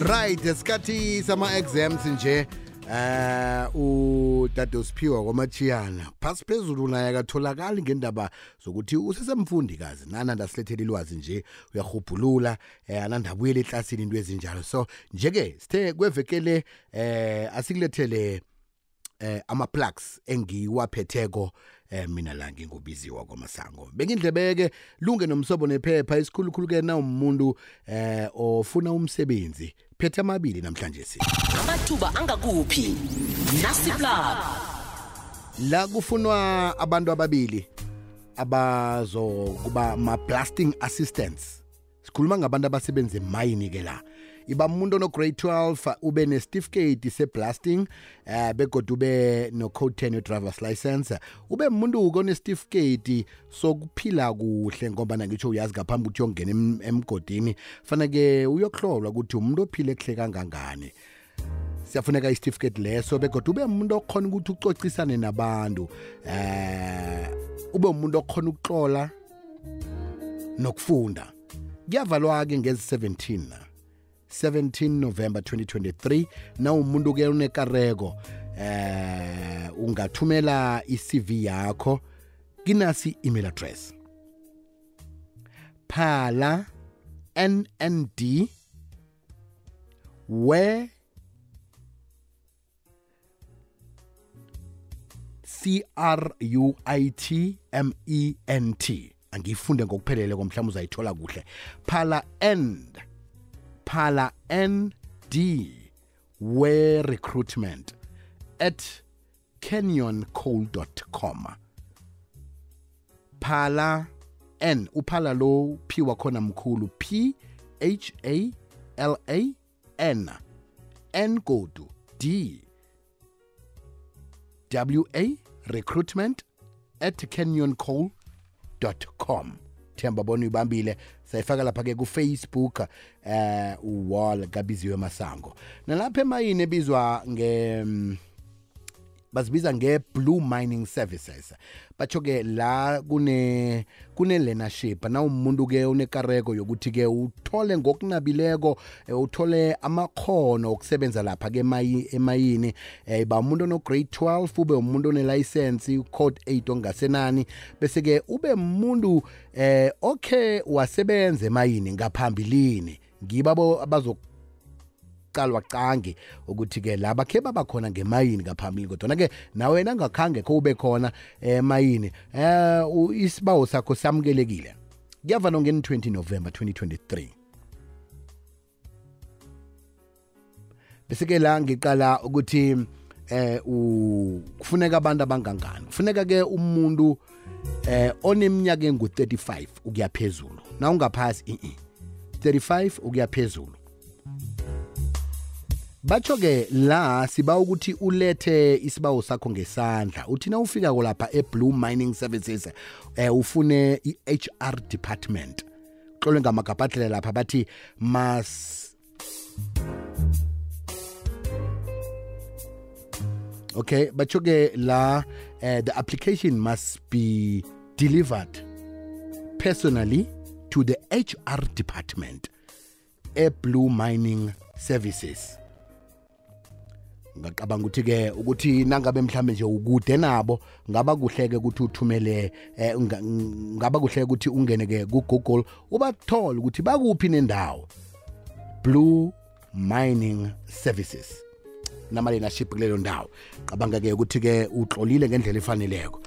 right esikhathi sama exams nje eh udade usiphiwa kwamachiyana phasi phezulu naye akatholakali ngendaba zokuthi usesemfundi kazi nananda silethele ilwazi nje uyahubhulula eh anandabuyela eklasini into ezinjalo. So nje-ke sithe kwevekele eh asikulethele eh ama plugs engiwaphetheko eh mina la ngingubiziwa kwamasango. Bengindlebeke lunge nomsobo nephepha isikhulukhulu ke na umuntu eh ofuna umsebenzi. Phethe amabili namhlanje si. Amathuba angakuphi? Nasiplab la kufunwa abantu ababili abazokuba ma-blasting assistants. Sikhuluma ngabantu abasebenza emayini ke la. Iba umuntu ono-grade 12 ube nesitifiketi se-blasting eh begodwa ube no-code 10 we-drivers license. Ube umuntu-ke onesitifiketi sokuphila kuhle ngoba nangitsho uyazi ngaphambi ukuthi uyongena em- emgodini faneke uyokuhlolwa ukuthi umuntu ophile kuhle kangangani. Siyafuneka isitifiketi leso begodwa ube umuntu okhona ukuthi ucocisane nabantu eh ube umuntu okhona ukuxola nokufunda. Kuyavalwa-ke ngezi-17 na? 17 November 2023 na umuntu ke unekareko eh ungathumela iCV yakho kinasi email address. Phala nnd where C R U I T M E angiyifunde ngokuphelele komhlawumbe uzayithola kuhle. Phala end phala nd where recruitment at canyoncoal.com phala n uphala lo phiwa khona mkhulu p h a l a n. N godu d. W a recruitment at canyoncoal.com themba bona uyibambile. Sayifaka lapha ke kufacebook eh uwall kabiziwe masango. Nalapha emayini ebizwa nge mm, bazibiza nge-blue mining services. Batsho-ke la kune kune-learnership na umuntu-ke unekareko yokuthi-ke uthole ngokunabileko eh, uthole amakhono okusebenza lapha-ke emayi- emayini. Um iba umuntu ono-grade 12 ube umuntu onelayisensi code 8 ongasenani. Bese-ke ube umuntu eh okay wasebenza emayini ngaphambilini. Ngibabo abazo qalwa cange ukuthi-ke laba khe babakhona ngemayini ngaphambili kodwana-ke nawe nangakhange kho ube khona emayini. Eh u- isibawo sakho samukelekile. Kuyavalwa ngeni 20 november 2023 bese-ke la ngiqala ukuthi eh u- kufuneka abantu abangangani. Kufuneka ke umuntu eh oneminyaka engu-35 ukuya phezulu na ungaphasi i 35 ukuya phezulu. Batsho-ke la siba ukuthi ulethe isibawo sakho ngesandla. Uthi na ufika kolapha e-blue mining services eh, ufune i-hr department. Xolwe ngamagabhadlela lapha bathi mas okay batsho-ke la uh, the application must be delivered personally to the hr department e-blue mining services ngacabanga ukuthi-ke ukuthi nangabe mhlambe nje ukude nabo ngaba kuhle-ke ukuthi uthumele eh, nga- ngaba kuhle ukuthi ungene-ke kugoogle ubathole ukuthi bakuphi nendawo. Blue mining services nama-learnership kulelo ndawo. Cabanga-ke ukuthi-ke utlolile ngendlela efaneleko.